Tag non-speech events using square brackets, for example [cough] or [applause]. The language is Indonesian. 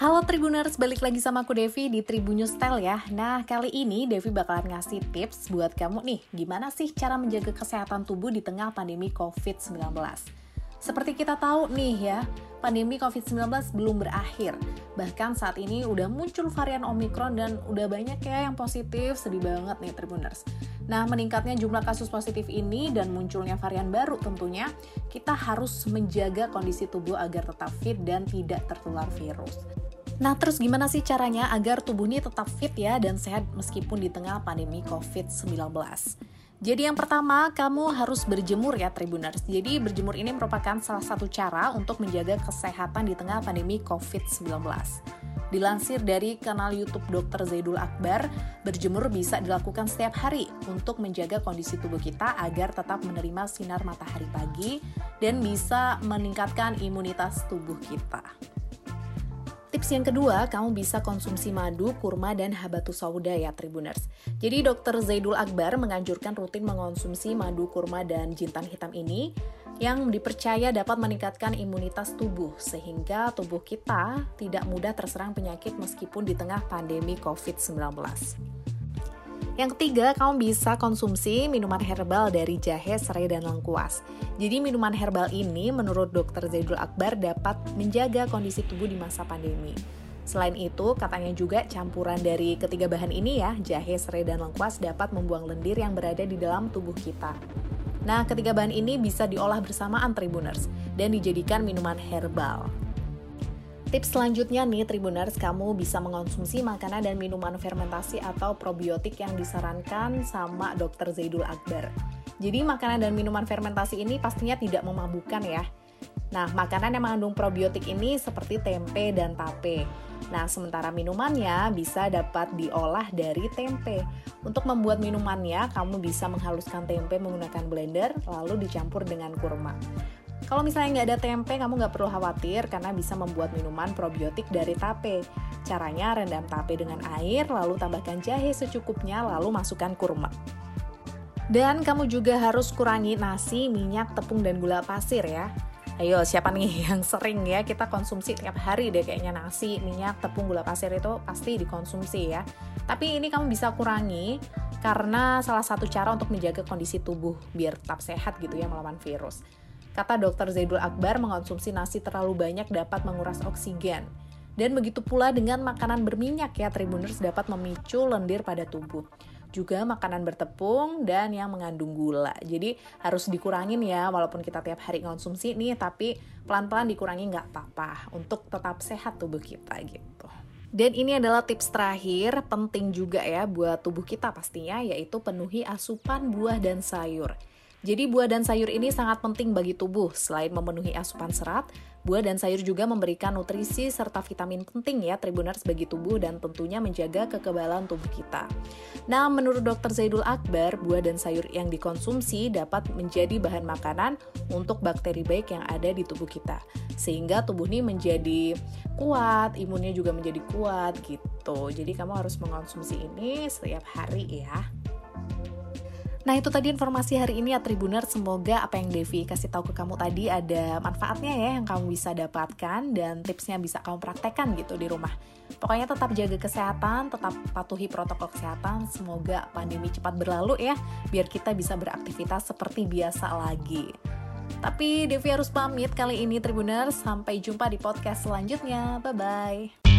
Halo Tribuners, balik lagi sama aku Devi di Tribun News Style ya. Nah, kali ini Devi bakalan ngasih tips buat kamu nih, gimana sih cara menjaga kesehatan tubuh di tengah pandemi COVID-19. Seperti kita tahu nih ya, pandemi COVID-19 belum berakhir. Bahkan saat ini udah muncul varian Omicron dan udah banyak ya yang positif, sedih banget nih Tribuners. Nah, meningkatnya jumlah kasus positif ini dan munculnya varian baru tentunya, kita harus menjaga kondisi tubuh agar tetap fit dan tidak tertular virus. Nah, terus gimana sih caranya agar tubuh ini tetap fit ya dan sehat meskipun di tengah pandemi COVID-19? Jadi yang pertama, kamu harus berjemur ya Tribuners. Jadi berjemur ini merupakan salah satu cara untuk menjaga kesehatan di tengah pandemi COVID-19. Dilansir dari kanal YouTube Dr. Zaidul Akbar, berjemur bisa dilakukan setiap hari untuk menjaga kondisi tubuh kita agar tetap menerima sinar matahari pagi dan bisa meningkatkan imunitas tubuh kita. Tips yang kedua, kamu bisa konsumsi madu, kurma, dan habatus sauda ya Tribuners. Jadi dokter Zaidul Akbar menganjurkan rutin mengonsumsi madu, kurma, dan jintan hitam ini yang dipercaya dapat meningkatkan imunitas tubuh sehingga tubuh kita tidak mudah terserang penyakit meskipun di tengah pandemi COVID-19. Yang ketiga, kamu bisa konsumsi minuman herbal dari jahe, serai, dan lengkuas. Jadi minuman herbal ini menurut dokter Zaidul Akbar dapat menjaga kondisi tubuh di masa pandemi. Selain itu, katanya juga campuran dari ketiga bahan ini ya, jahe, serai, dan lengkuas dapat membuang lendir yang berada di dalam tubuh kita. Nah, ketiga bahan ini bisa diolah bersamaan Tribuners dan dijadikan minuman herbal. Tips selanjutnya nih Tribuners, kamu bisa mengonsumsi makanan dan minuman fermentasi atau probiotik yang disarankan sama Dr. Zaidul Akbar. Jadi makanan dan minuman fermentasi ini pastinya tidak memabukkan ya. Nah, makanan yang mengandung probiotik ini seperti tempe dan tape. Nah, sementara minumannya bisa dapat diolah dari tempe. Untuk membuat minumannya, kamu bisa menghaluskan tempe menggunakan blender, lalu dicampur dengan kurma. Kalau misalnya nggak ada tempe, kamu nggak perlu khawatir karena bisa membuat minuman probiotik dari tape. Caranya rendam tape dengan air, lalu tambahkan jahe secukupnya, lalu masukkan kurma. Dan kamu juga harus kurangi nasi, minyak, tepung, dan gula pasir ya. Ayo, siapa nih [laughs] yang sering ya kita konsumsi tiap hari deh kayaknya nasi, minyak, tepung, gula pasir itu pasti dikonsumsi ya. Tapi ini kamu bisa kurangi karena salah satu cara untuk menjaga kondisi tubuh biar tetap sehat gitu ya melawan virus. Kata dokter Zaidul Akbar, mengonsumsi nasi terlalu banyak dapat menguras oksigen. Dan begitu pula dengan makanan berminyak ya, Tribuners dapat memicu lendir pada tubuh. Juga makanan bertepung dan yang mengandung gula. Jadi harus dikurangin ya, walaupun kita tiap hari konsumsi nih, tapi pelan-pelan dikurangi nggak apa-apa untuk tetap sehat tubuh kita gitu. Dan ini adalah tips terakhir, penting juga ya buat tubuh kita pastinya, yaitu penuhi asupan buah dan sayur. Jadi buah dan sayur ini sangat penting bagi tubuh. Selain memenuhi asupan serat, buah dan sayur juga memberikan nutrisi serta vitamin penting ya Tribuners bagi tubuh dan tentunya menjaga kekebalan tubuh kita. Nah, menurut Dr. Zaidul Akbar, buah dan sayur yang dikonsumsi dapat menjadi bahan makanan untuk bakteri baik yang ada di tubuh kita. Sehingga tubuh ini menjadi kuat, imunnya juga menjadi kuat gitu. Jadi kamu harus mengonsumsi ini setiap hari ya. Nah itu tadi informasi hari ini ya Tribuner Semoga apa yang Devi kasih tahu ke kamu tadi ada manfaatnya ya yang kamu bisa dapatkan Dan tipsnya bisa kamu praktekkan gitu di rumah. Pokoknya tetap jaga kesehatan, tetap patuhi protokol kesehatan. Semoga pandemi cepat berlalu ya Biar kita bisa beraktivitas seperti biasa lagi. Tapi Devi harus pamit kali ini Tribuners. Sampai jumpa di podcast selanjutnya. Bye-bye